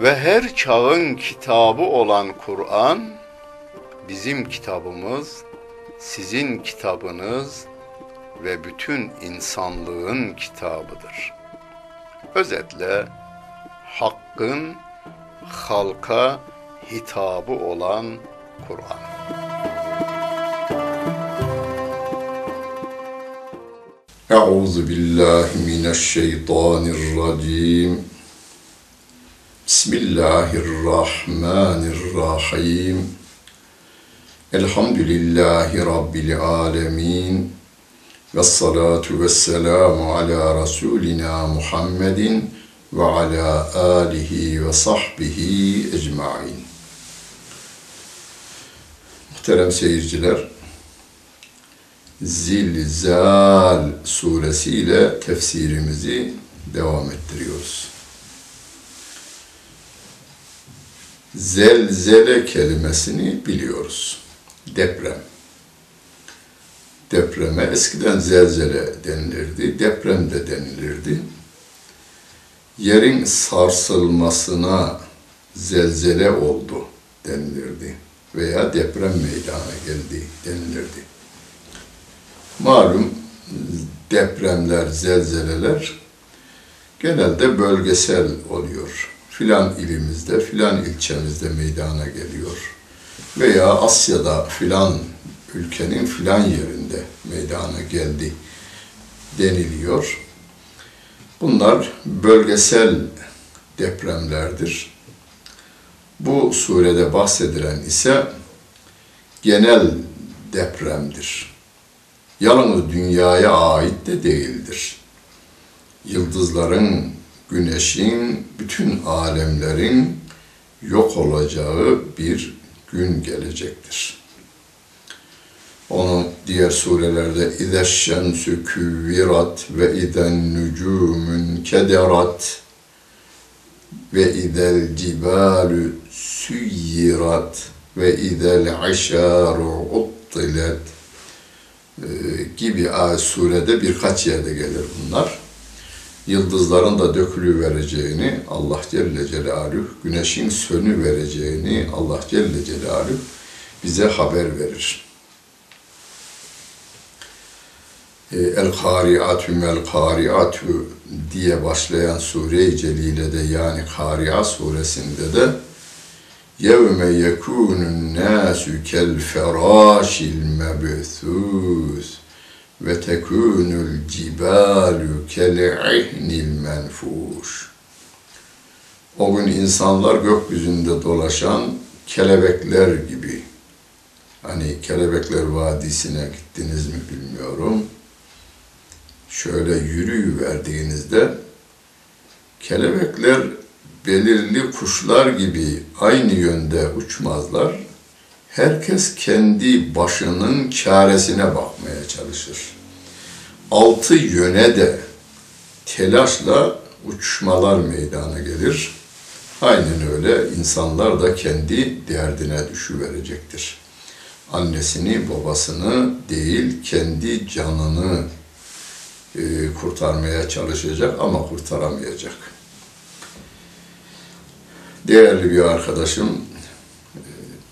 ve her çağın kitabı olan Kur'an bizim kitabımız, sizin kitabınız ve bütün insanlığın kitabıdır. Özetle hakkın halka hitabı olan Kur'an. Euzu billahi mineşşeytanirracim. Bismillahirrahmanirrahim. Elhamdülillahi Rabbil alemin. Ve salatu ve selamu ala Resulina Muhammedin ve ala alihi ve sahbihi ecmain. Muhterem seyirciler, Zilzal suresiyle tefsirimizi devam ettiriyoruz. Zelzele kelimesini biliyoruz. Deprem. Depreme eskiden zelzele denilirdi, deprem de denilirdi. Yerin sarsılmasına zelzele oldu denilirdi veya deprem meydana geldi denilirdi. Malum depremler, zelzeleler genelde bölgesel oluyor filan ilimizde, filan ilçemizde meydana geliyor. Veya Asya'da filan ülkenin filan yerinde meydana geldi deniliyor. Bunlar bölgesel depremlerdir. Bu surede bahsedilen ise genel depremdir. Yalnız dünyaya ait de değildir. Yıldızların güneşin, bütün alemlerin yok olacağı bir gün gelecektir. Onu diğer surelerde İzeş şemsü küvvirat ve iden nücumün kederat ve idel cibalü süyirat ve idel işaru uttilet ee, gibi surede birkaç yerde gelir bunlar yıldızların da dökülü vereceğini Allah Celle Celaluhu, güneşin sönü vereceğini Allah Celle Celaluhu bize haber verir. E, El kariatü mel kariatü diye başlayan sure-i celile'de yani Kari'a suresinde de yevme yekunun nasu kel ferâşil mebthûs ve tekunul cibalu kel'ihnil menfuş. O gün insanlar gökyüzünde dolaşan kelebekler gibi Hani Kelebekler Vadisi'ne gittiniz mi bilmiyorum. Şöyle yürüyü verdiğinizde kelebekler belirli kuşlar gibi aynı yönde uçmazlar. Herkes kendi başının çaresine bakmaya çalışır. Altı yöne de telaşla uçmalar meydana gelir. Aynen öyle insanlar da kendi derdine düşüverecektir. Annesini, babasını değil, kendi canını e, kurtarmaya çalışacak ama kurtaramayacak. Değerli bir arkadaşım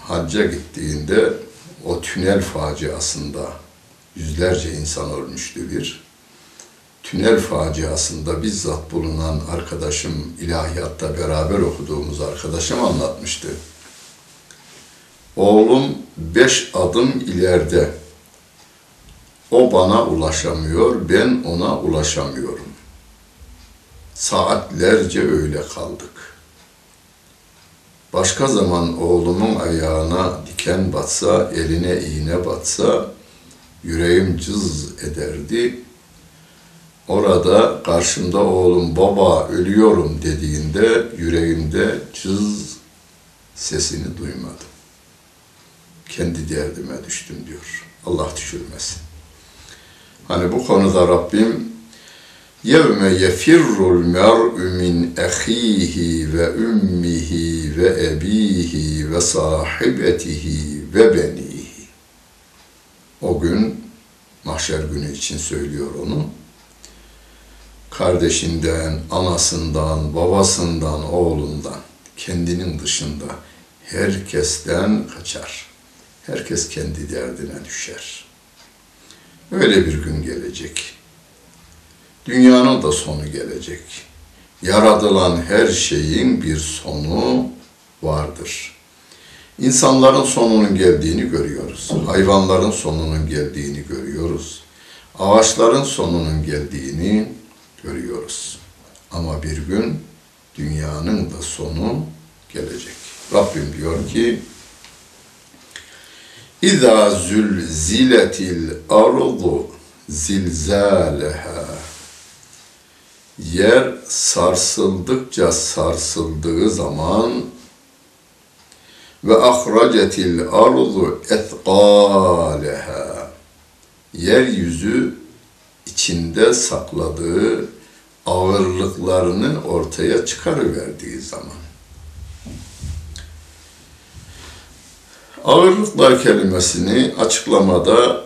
hacca gittiğinde o tünel faciasında yüzlerce insan ölmüştü bir. Tünel faciasında bizzat bulunan arkadaşım, ilahiyatta beraber okuduğumuz arkadaşım anlatmıştı. Oğlum beş adım ileride. O bana ulaşamıyor, ben ona ulaşamıyorum. Saatlerce öyle kaldık. Başka zaman oğlumun ayağına diken batsa, eline iğne batsa, yüreğim cız ederdi. Orada karşımda oğlum baba ölüyorum dediğinde yüreğimde cız sesini duymadım. Kendi derdime düştüm diyor. Allah düşürmesin. Hani bu konuda Rabbim يَوْمَ يَفِرُّ الْمَرْءُ مِنْ اَخِيهِ وَاُمِّهِ وَاَب۪يهِ وَصَاحِبَتِهِ وَبَن۪يهِ O gün, mahşer günü için söylüyor onu, kardeşinden, anasından, babasından, oğlundan, kendinin dışında herkesten kaçar. Herkes kendi derdine düşer. Öyle bir gün gelecek. Dünyanın da sonu gelecek. Yaratılan her şeyin bir sonu vardır. İnsanların sonunun geldiğini görüyoruz. Hayvanların sonunun geldiğini görüyoruz. Ağaçların sonunun geldiğini görüyoruz. Ama bir gün dünyanın da sonu gelecek. Rabbim diyor ki İza zülziletil ardu zilzaleha Yer sarsıldıkça sarsıldığı zaman ve ahracetil ardu etqaleha Yeryüzü içinde sakladığı ağırlıklarını ortaya çıkarıverdiği zaman. Ağırlıklar kelimesini açıklamada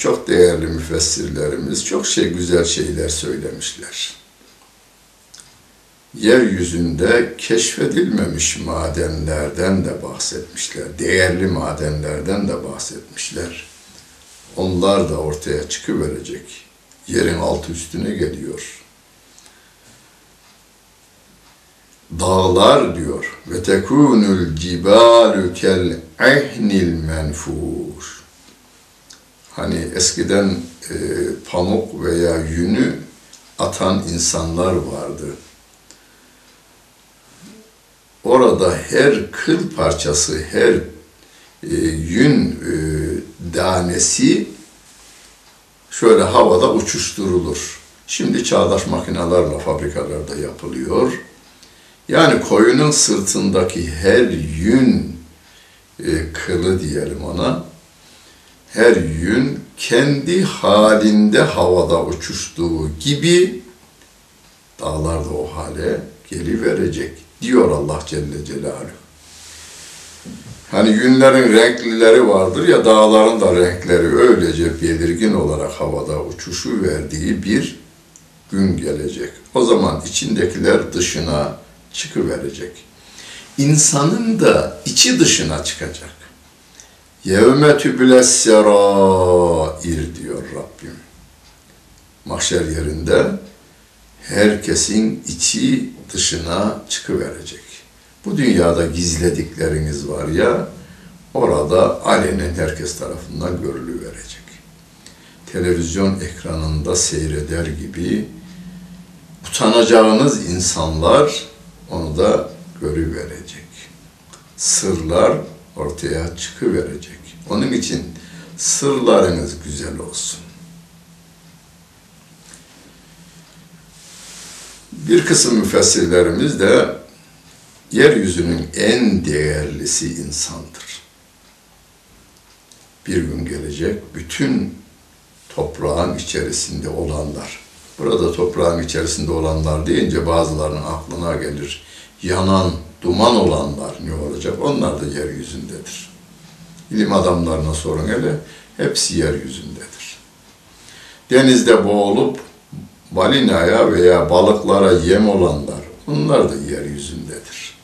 çok değerli müfessirlerimiz çok şey güzel şeyler söylemişler. Yeryüzünde keşfedilmemiş madenlerden de bahsetmişler. Değerli madenlerden de bahsetmişler. Onlar da ortaya çıkıverecek. Yerin altı üstüne geliyor. Dağlar diyor ve tekunul cibalu kel ehnil menfuş. Hani eskiden e, pamuk veya yünü atan insanlar vardı. Orada her kıl parçası, her e, yün e, tanesi şöyle havada uçuşturulur. Şimdi çağdaş makinelerle fabrikalarda yapılıyor. Yani koyunun sırtındaki her yün e, kılı diyelim ona, her yün kendi halinde havada uçuştuğu gibi dağlar da o hale geliverecek diyor Allah Celle Celaluhu. Hani yünlerin renklileri vardır ya dağların da renkleri öylece belirgin olarak havada uçuşu verdiği bir gün gelecek. O zaman içindekiler dışına çıkıverecek. İnsanın da içi dışına çıkacak. Yevme tübüles serair diyor Rabbim. Mahşer yerinde herkesin içi dışına çıkıverecek. Bu dünyada gizledikleriniz var ya, orada alenen herkes tarafından görülüverecek. Televizyon ekranında seyreder gibi utanacağınız insanlar onu da görüverecek. Sırlar ortaya çıkıverecek. Onun için sırlarınız güzel olsun. Bir kısım müfessirlerimiz de yeryüzünün en değerlisi insandır. Bir gün gelecek bütün toprağın içerisinde olanlar. Burada toprağın içerisinde olanlar deyince bazılarının aklına gelir. Yanan, duman olanlar ne olacak? Onlar da yeryüzündedir. İlim adamlarına sorun hele, hepsi yeryüzündedir. Denizde boğulup balinaya veya balıklara yem olanlar, onlar da yeryüzündedir.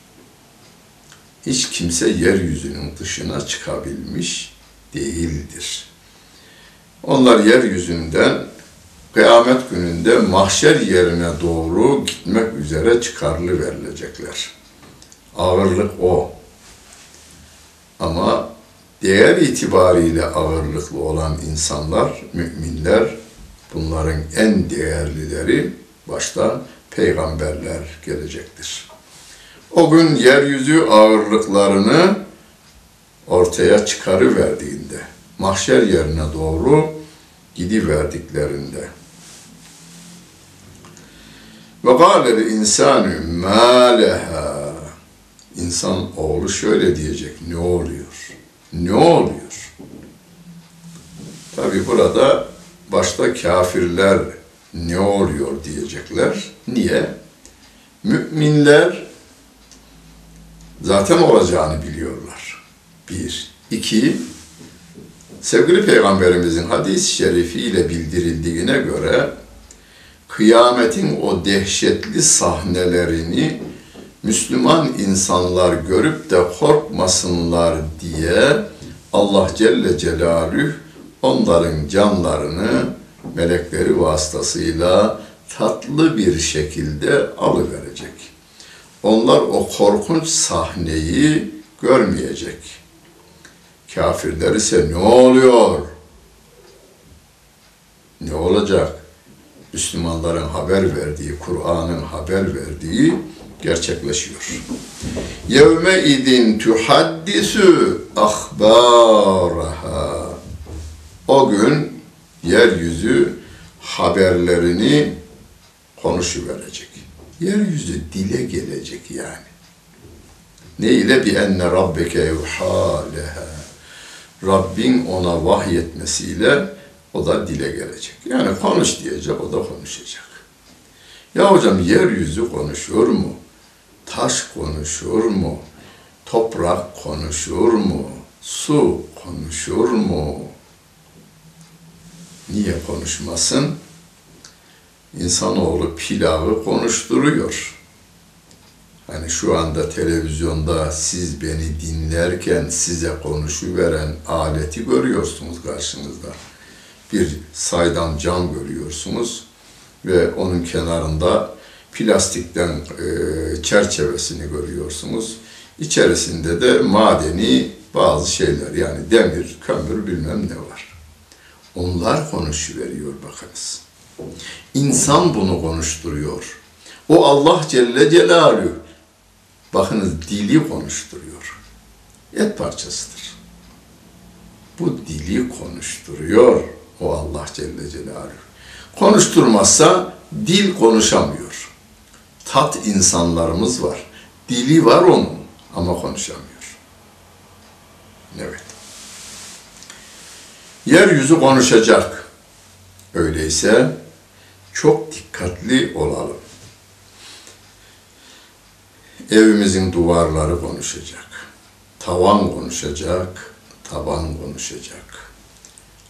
Hiç kimse yeryüzünün dışına çıkabilmiş değildir. Onlar yeryüzünden kıyamet gününde mahşer yerine doğru gitmek üzere çıkarlı verilecekler. Ağırlık o. Ama değer itibariyle ağırlıklı olan insanlar, müminler, bunların en değerlileri başta peygamberler gelecektir. O gün yeryüzü ağırlıklarını ortaya çıkarıverdiğinde, mahşer yerine doğru gidiverdiklerinde. Ve gâlel insanü mâ. İnsan oğlu şöyle diyecek, ne oluyor? Ne oluyor? Tabi burada başta kafirler ne oluyor diyecekler. Niye? Müminler zaten olacağını biliyorlar. Bir. İki, sevgili Peygamberimizin hadis-i şerifiyle bildirildiğine göre kıyametin o dehşetli sahnelerini Müslüman insanlar görüp de korkmasınlar diye Allah Celle Celaluhu onların canlarını melekleri vasıtasıyla tatlı bir şekilde alıverecek. Onlar o korkunç sahneyi görmeyecek. Kafirler ise ne oluyor? Ne olacak? Müslümanların haber verdiği, Kur'an'ın haber verdiği gerçekleşiyor. Yevme idin tuhaddisu ahbaraha. O gün yeryüzü haberlerini konuşuverecek. Yeryüzü dile gelecek yani. Ne ile bi enne rabbeke yuha leha. Rabbin ona vahyetmesiyle o da dile gelecek. Yani konuş diyecek, o da konuşacak. Ya hocam yeryüzü konuşuyor mu? Taş konuşur mu? Toprak konuşur mu? Su konuşur mu? Niye konuşmasın? İnsanoğlu pilavı konuşturuyor. Hani şu anda televizyonda siz beni dinlerken size konuşuveren aleti görüyorsunuz karşınızda. Bir saydam cam görüyorsunuz ve onun kenarında plastikten e, çerçevesini görüyorsunuz. İçerisinde de madeni bazı şeyler yani demir, kömür bilmem ne var. Onlar konuşuveriyor bakınız. İnsan bunu konuşturuyor. O Allah Celle Celaluhu bakınız dili konuşturuyor. Et parçasıdır. Bu dili konuşturuyor o Allah Celle Celaluhu. Konuşturmazsa dil konuşamıyor. Tat insanlarımız var. Dili var onun ama konuşamıyor. Evet. Yeryüzü konuşacak. Öyleyse çok dikkatli olalım. Evimizin duvarları konuşacak. Tavan konuşacak, taban konuşacak.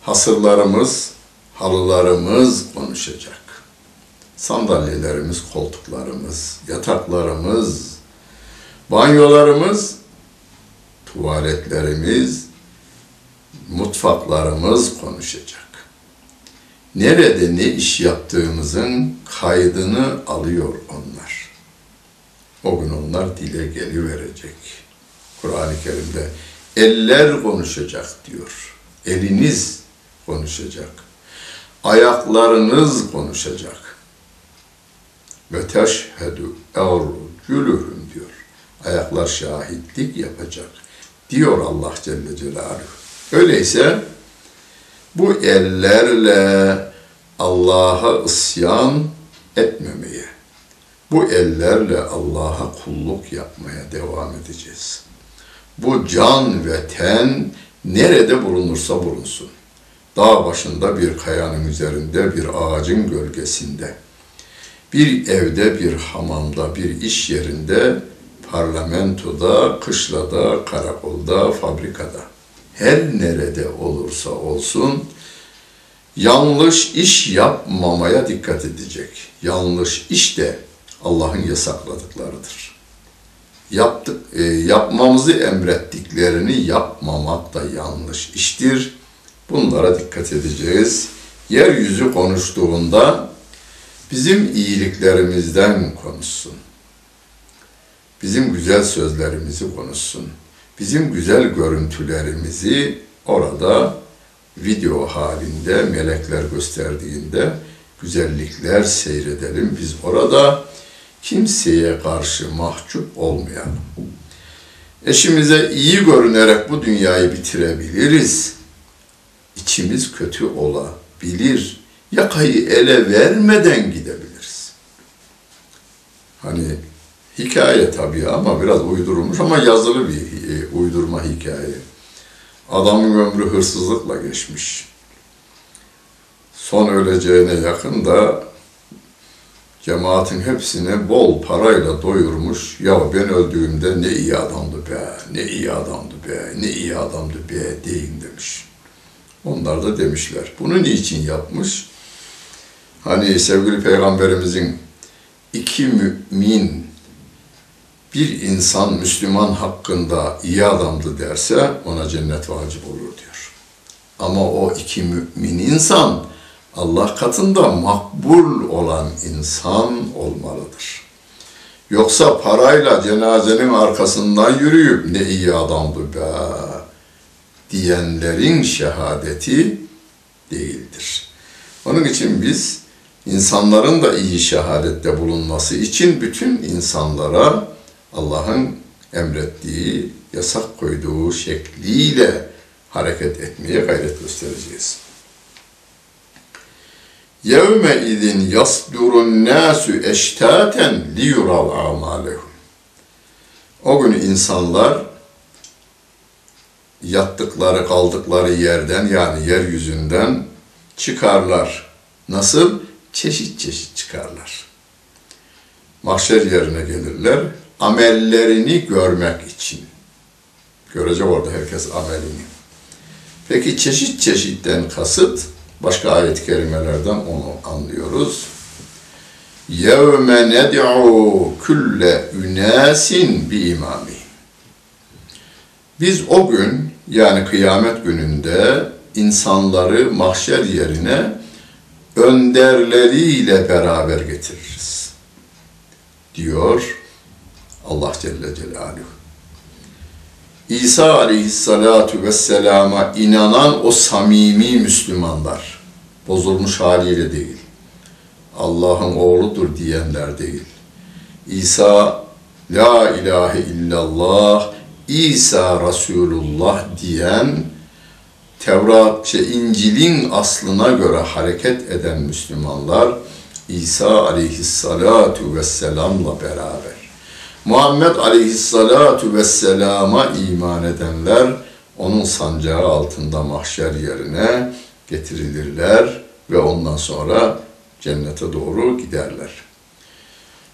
Hasırlarımız, halılarımız konuşacak. Sandalyelerimiz, koltuklarımız, yataklarımız, banyolarımız, tuvaletlerimiz, mutfaklarımız konuşacak. Nerede ne iş yaptığımızın kaydını alıyor onlar. O gün onlar dile geliverecek. Kur'an-ı Kerim'de eller konuşacak diyor. Eliniz konuşacak. Ayaklarınız konuşacak. Ve teşhedü ercülühüm diyor. Ayaklar şahitlik yapacak. Diyor Allah Celle Celaluhu. Öyleyse bu ellerle Allah'a isyan etmemeye, bu ellerle Allah'a kulluk yapmaya devam edeceğiz. Bu can ve ten nerede bulunursa bulunsun. Dağ başında bir kayanın üzerinde, bir ağacın gölgesinde, bir evde, bir hamamda, bir iş yerinde, parlamentoda, kışlada, karakolda, fabrikada, her nerede olursa olsun, yanlış iş yapmamaya dikkat edecek. Yanlış iş de Allah'ın yasakladıklarıdır. Yaptık, e, yapmamızı emrettiklerini yapmamak da yanlış iştir. Bunlara dikkat edeceğiz. Yeryüzü konuştuğunda bizim iyiliklerimizden konuşsun. Bizim güzel sözlerimizi konuşsun. Bizim güzel görüntülerimizi orada video halinde melekler gösterdiğinde güzellikler seyredelim. Biz orada kimseye karşı mahcup olmayalım. Eşimize iyi görünerek bu dünyayı bitirebiliriz. İçimiz kötü olabilir. Yakayı ele vermeden gidebiliriz. Hani hikaye tabii ama biraz uydurulmuş ama yazılı bir e, uydurma hikaye. Adamın ömrü hırsızlıkla geçmiş. Son öleceğine yakın da cemaatin hepsini bol parayla doyurmuş. Ya ben öldüğümde ne iyi adamdı be, ne iyi adamdı be, ne iyi adamdı be deyin demiş. Onlar da demişler. Bunu niçin yapmış? Hani sevgili peygamberimizin iki mümin bir insan Müslüman hakkında iyi adamdı derse ona cennet vacip olur diyor. Ama o iki mümin insan Allah katında makbul olan insan olmalıdır. Yoksa parayla cenazenin arkasından yürüyüp ne iyi adamdı be diyenlerin şehadeti değildir. Onun için biz insanların da iyi şehadette bulunması için bütün insanlara Allah'ın emrettiği, yasak koyduğu şekliyle hareket etmeye gayret göstereceğiz. Yevme izin yasdurun nasu eştaten liyural amalehum. O gün insanlar yattıkları kaldıkları yerden yani yeryüzünden çıkarlar. Nasıl? Çeşit çeşit çıkarlar. Mahşer yerine gelirler amellerini görmek için. Görecek orada herkes amelini. Peki çeşit çeşitten kasıt başka ayet-i kerimelerden onu anlıyoruz. يَوْمَ نَدْعُوا كُلَّ اُنَاسٍ بِاِمَامِهِ Biz o gün yani kıyamet gününde insanları mahşer yerine önderleriyle beraber getiririz. Diyor Allah Celle Celaluhu. İsa aleyhissalatu vesselama inanan o samimi Müslümanlar, bozulmuş haliyle değil, Allah'ın oğludur diyenler değil. İsa La ilahe illallah, İsa Resulullah diyen, Tevrat, şey, İncil'in aslına göre hareket eden Müslümanlar, İsa aleyhissalatu vesselamla beraber Muhammed aleyhissalatu vesselama iman edenler onun sancağı altında mahşer yerine getirilirler ve ondan sonra cennete doğru giderler.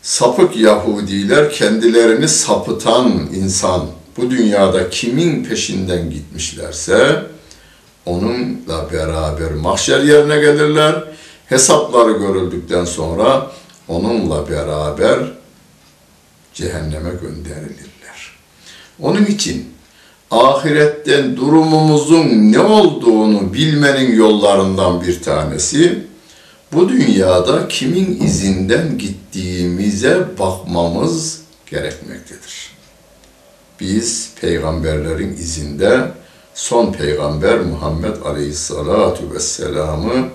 Sapık Yahudiler kendilerini sapıtan insan bu dünyada kimin peşinden gitmişlerse onunla beraber mahşer yerine gelirler. Hesapları görüldükten sonra onunla beraber cehenneme gönderilirler. Onun için ahiretten durumumuzun ne olduğunu bilmenin yollarından bir tanesi bu dünyada kimin izinden gittiğimize bakmamız gerekmektedir. Biz peygamberlerin izinde son peygamber Muhammed Aleyhisselatu Vesselam'ı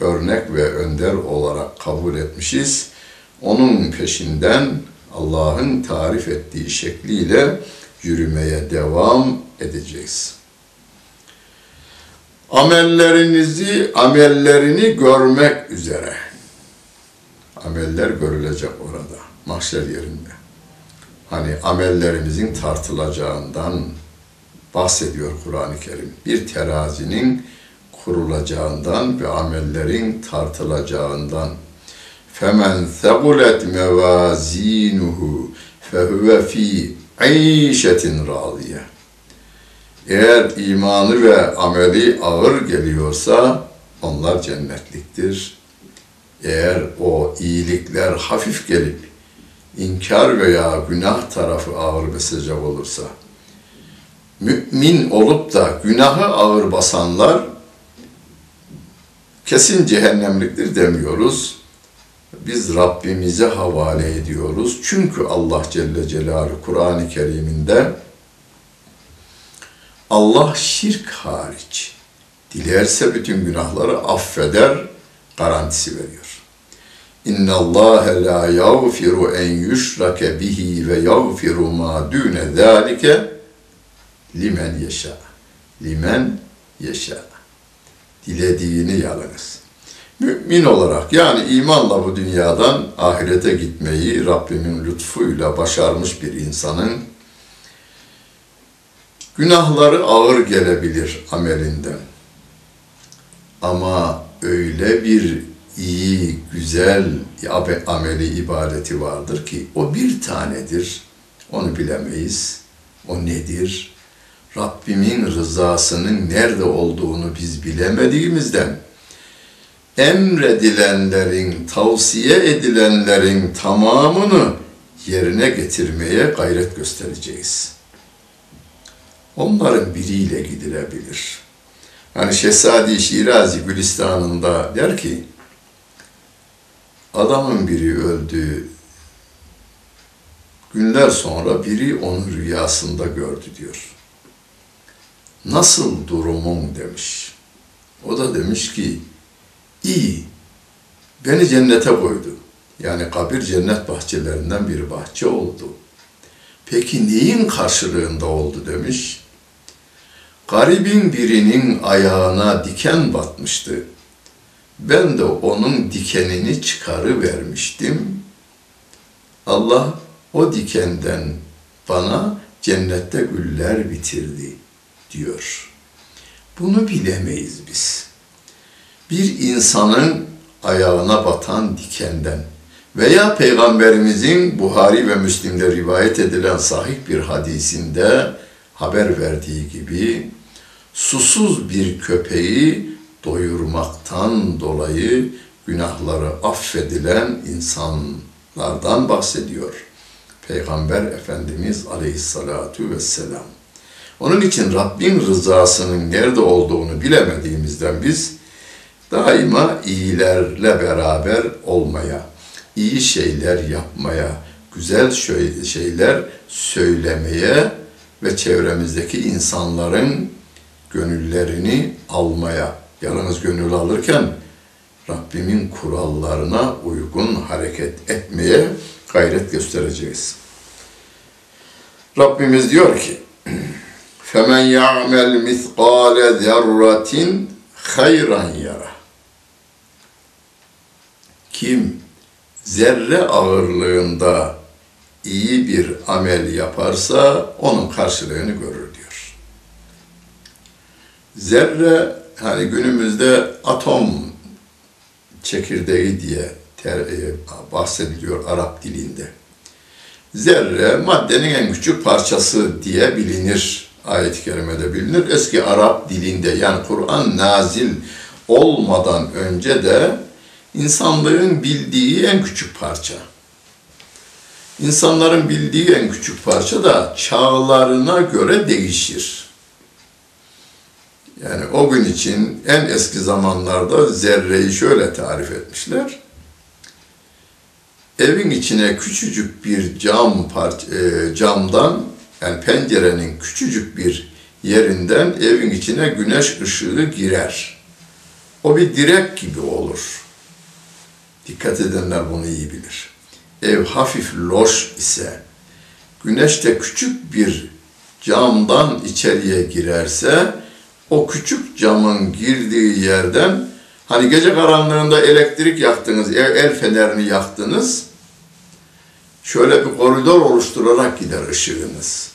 örnek ve önder olarak kabul etmişiz. Onun peşinden Allah'ın tarif ettiği şekliyle yürümeye devam edeceğiz. Amellerinizi, amellerini görmek üzere. Ameller görülecek orada, mahşer yerinde Hani amellerimizin tartılacağından bahsediyor Kur'an-ı Kerim. Bir terazinin kurulacağından ve amellerin tartılacağından. فَمَنْ ثَقُلَتْ مَوَازِينُهُ فَهُوَ ف۪ي عَيْشَةٍ رَاضِيَةٍ Eğer imanı ve ameli ağır geliyorsa onlar cennetliktir. Eğer o iyilikler hafif gelip inkar veya günah tarafı ağır basacak olursa, mümin olup da günahı ağır basanlar kesin cehennemliktir demiyoruz. Biz Rabbimize havale ediyoruz. Çünkü Allah Celle Celaluhu Kur'an-ı Kerim'inde Allah şirk hariç dilerse bütün günahları affeder garantisi veriyor. İnna Allah la yaghfiru en yushrake bihi ve yaghfiru ma dune zalike limen yeşa. Limen yeşa. Dilediğini yalınız. Mümin olarak yani imanla bu dünyadan ahirete gitmeyi Rabbimin lütfuyla başarmış bir insanın günahları ağır gelebilir amelinden. Ama öyle bir iyi, güzel ameli, ibadeti vardır ki o bir tanedir. Onu bilemeyiz. O nedir? Rabbimin rızasının nerede olduğunu biz bilemediğimizden emredilenlerin, tavsiye edilenlerin tamamını yerine getirmeye gayret göstereceğiz. Onların biriyle gidilebilir. Hani Şehzadi Şirazi Gülistan'ında der ki, adamın biri öldü, günler sonra biri onu rüyasında gördü diyor. Nasıl durumun demiş. O da demiş ki, iyi, beni cennete koydu. Yani kabir cennet bahçelerinden bir bahçe oldu. Peki neyin karşılığında oldu demiş. Garibin birinin ayağına diken batmıştı. Ben de onun dikenini çıkarı vermiştim. Allah o dikenden bana cennette güller bitirdi diyor. Bunu bilemeyiz biz. Bir insanın ayağına batan dikenden veya Peygamberimizin Buhari ve Müslim'de rivayet edilen sahih bir hadisinde haber verdiği gibi susuz bir köpeği doyurmaktan dolayı günahları affedilen insanlardan bahsediyor. Peygamber Efendimiz Aleyhissalatu vesselam. Onun için Rabbin rızasının nerede olduğunu bilemediğimizden biz daima iyilerle beraber olmaya, iyi şeyler yapmaya, güzel şeyler söylemeye ve çevremizdeki insanların gönüllerini almaya, yalnız gönül alırken Rabbimin kurallarına uygun hareket etmeye gayret göstereceğiz. Rabbimiz diyor ki, فَمَنْ يَعْمَلْ مِثْقَالَ ذَرَّةٍ hayran yara. Kim zerre ağırlığında iyi bir amel yaparsa onun karşılığını görür diyor. Zerre hani günümüzde atom çekirdeği diye ter, e, bahsediliyor Arap dilinde. Zerre maddenin en küçük parçası diye bilinir. Ayet-i kerimede bilinir. Eski Arap dilinde yani Kur'an nazil olmadan önce de insanlığın bildiği en küçük parça. İnsanların bildiği en küçük parça da çağlarına göre değişir. Yani o gün için en eski zamanlarda zerreyi şöyle tarif etmişler. Evin içine küçücük bir cam part e, camdan yani pencerenin küçücük bir yerinden evin içine güneş ışığı girer. O bir direk gibi olur. Dikkat edenler bunu iyi bilir. Ev hafif loş ise, güneş de küçük bir camdan içeriye girerse, o küçük camın girdiği yerden hani gece karanlığında elektrik yaktınız, ev, el fenerini yaktınız. Şöyle bir koridor oluşturarak gider ışığınız.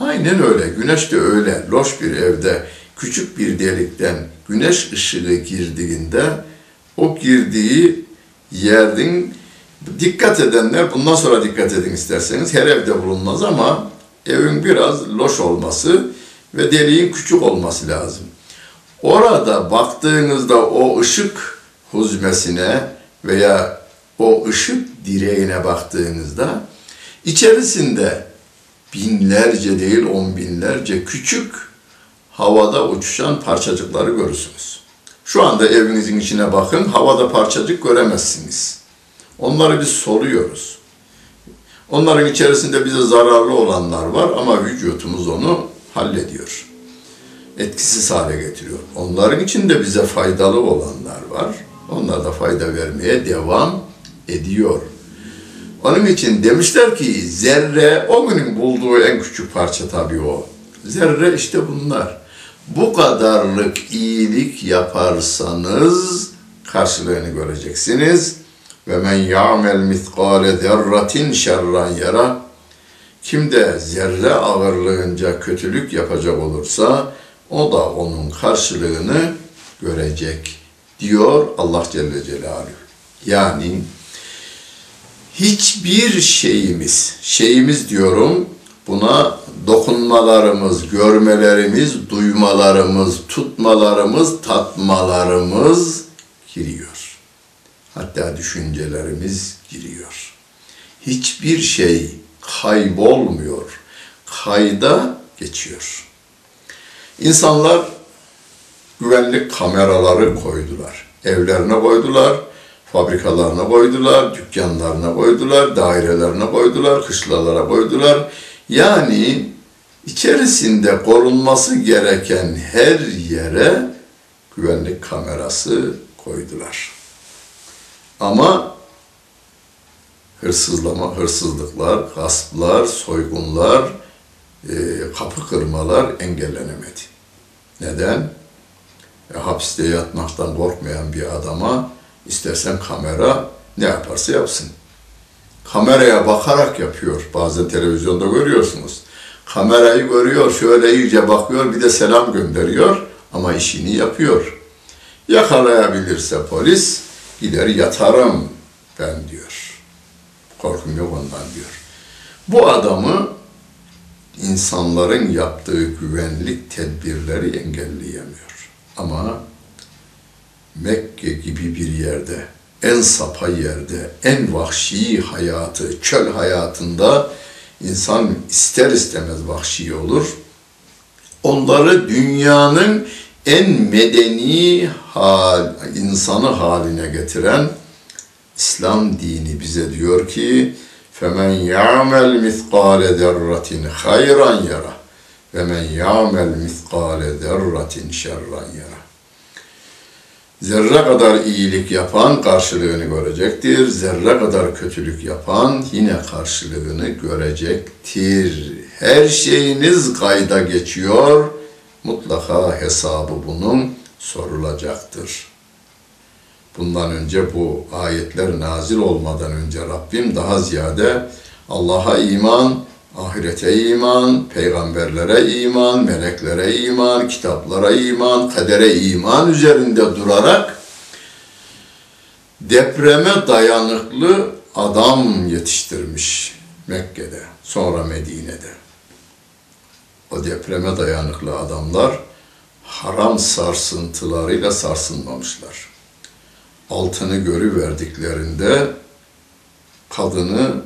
Aynen öyle. Güneş de öyle. Loş bir evde küçük bir delikten güneş ışığı girdiğinde o girdiği yerin dikkat edenler bundan sonra dikkat edin isterseniz her evde bulunmaz ama evin biraz loş olması ve deliğin küçük olması lazım. Orada baktığınızda o ışık huzmesine veya o ışık direğine baktığınızda içerisinde binlerce değil on binlerce küçük havada uçuşan parçacıkları görürsünüz. Şu anda evinizin içine bakın, havada parçacık göremezsiniz. Onları biz soluyoruz. Onların içerisinde bize zararlı olanlar var ama vücutumuz onu hallediyor. Etkisiz hale getiriyor. Onların içinde bize faydalı olanlar var. Onlar da fayda vermeye devam ediyor. Onun için demişler ki zerre o günün bulduğu en küçük parça tabii o. Zerre işte bunlar. Bu kadarlık iyilik yaparsanız karşılığını göreceksiniz. Ve men ya'mel mitkale zerratin şerran yara. Kim de zerre ağırlığınca kötülük yapacak olursa o da onun karşılığını görecek diyor Allah Celle Celaluhu. Yani hiçbir şeyimiz, şeyimiz diyorum buna dokunmalarımız, görmelerimiz, duymalarımız, tutmalarımız, tatmalarımız giriyor. Hatta düşüncelerimiz giriyor. Hiçbir şey kaybolmuyor. Kayda geçiyor. İnsanlar güvenlik kameraları koydular. Evlerine koydular, fabrikalarına koydular, dükkanlarına koydular, dairelerine koydular, kışlalara koydular. Yani içerisinde korunması gereken her yere güvenlik kamerası koydular. Ama hırsızlama, hırsızlıklar, gasplar, soygunlar, e, kapı kırmalar engellenemedi. Neden? E, hapiste yatmaktan korkmayan bir adama istersen kamera ne yaparsa yapsın. Kameraya bakarak yapıyor. Bazen televizyonda görüyorsunuz. Kamerayı görüyor, şöyle iyice bakıyor, bir de selam gönderiyor ama işini yapıyor. Yakalayabilirse polis gider yatarım ben diyor. Korkum yok ondan diyor. Bu adamı insanların yaptığı güvenlik tedbirleri engelleyemiyor. Ama Mekke gibi bir yerde, en sapa yerde, en vahşi hayatı, çöl hayatında insan ister istemez vahşi olur. Onları dünyanın en medeni hal, insanı haline getiren İslam dini bize diyor ki فَمَنْ يَعْمَلْ مِثْقَالَ ذَرَّةٍ خَيْرًا يَرَى وَمَنْ يَعْمَلْ مِثْقَالَ ذَرَّةٍ شَرًّا يَرَى Zerre kadar iyilik yapan karşılığını görecektir. Zerre kadar kötülük yapan yine karşılığını görecektir. Her şeyiniz kayda geçiyor. Mutlaka hesabı bunun sorulacaktır. Bundan önce bu ayetler nazil olmadan önce Rabbim daha ziyade Allah'a iman, ahirete iman, peygamberlere iman, meleklere iman, kitaplara iman, kadere iman üzerinde durarak depreme dayanıklı adam yetiştirmiş Mekke'de, sonra Medine'de. O depreme dayanıklı adamlar haram sarsıntılarıyla sarsılmamışlar. Altını görüverdiklerinde kadını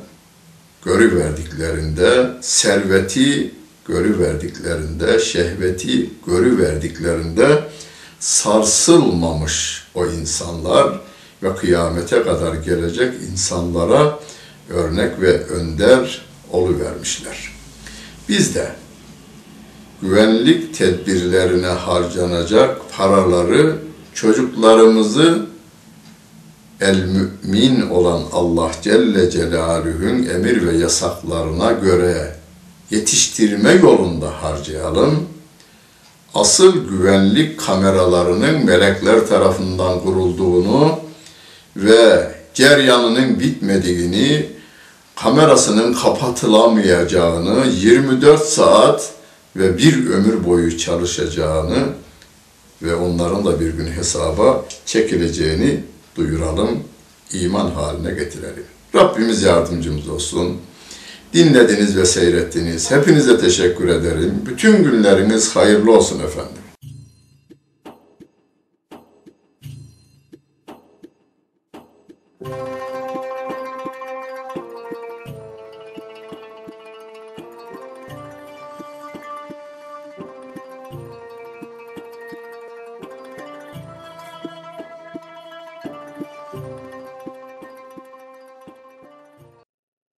görüverdiklerinde, serveti görüverdiklerinde, şehveti görüverdiklerinde sarsılmamış o insanlar ve kıyamete kadar gelecek insanlara örnek ve önder oluvermişler. Biz de güvenlik tedbirlerine harcanacak paraları çocuklarımızı el mümin olan Allah Celle Celaluhu'nun emir ve yasaklarına göre yetiştirme yolunda harcayalım. asıl güvenlik kameralarının melekler tarafından kurulduğunu ve ceryanının bitmediğini, kamerasının kapatılamayacağını, 24 saat ve bir ömür boyu çalışacağını ve onların da bir gün hesaba çekileceğini duyuralım, iman haline getirelim. Rabbimiz yardımcımız olsun. Dinlediniz ve seyrettiniz. Hepinize teşekkür ederim. Bütün günleriniz hayırlı olsun efendim.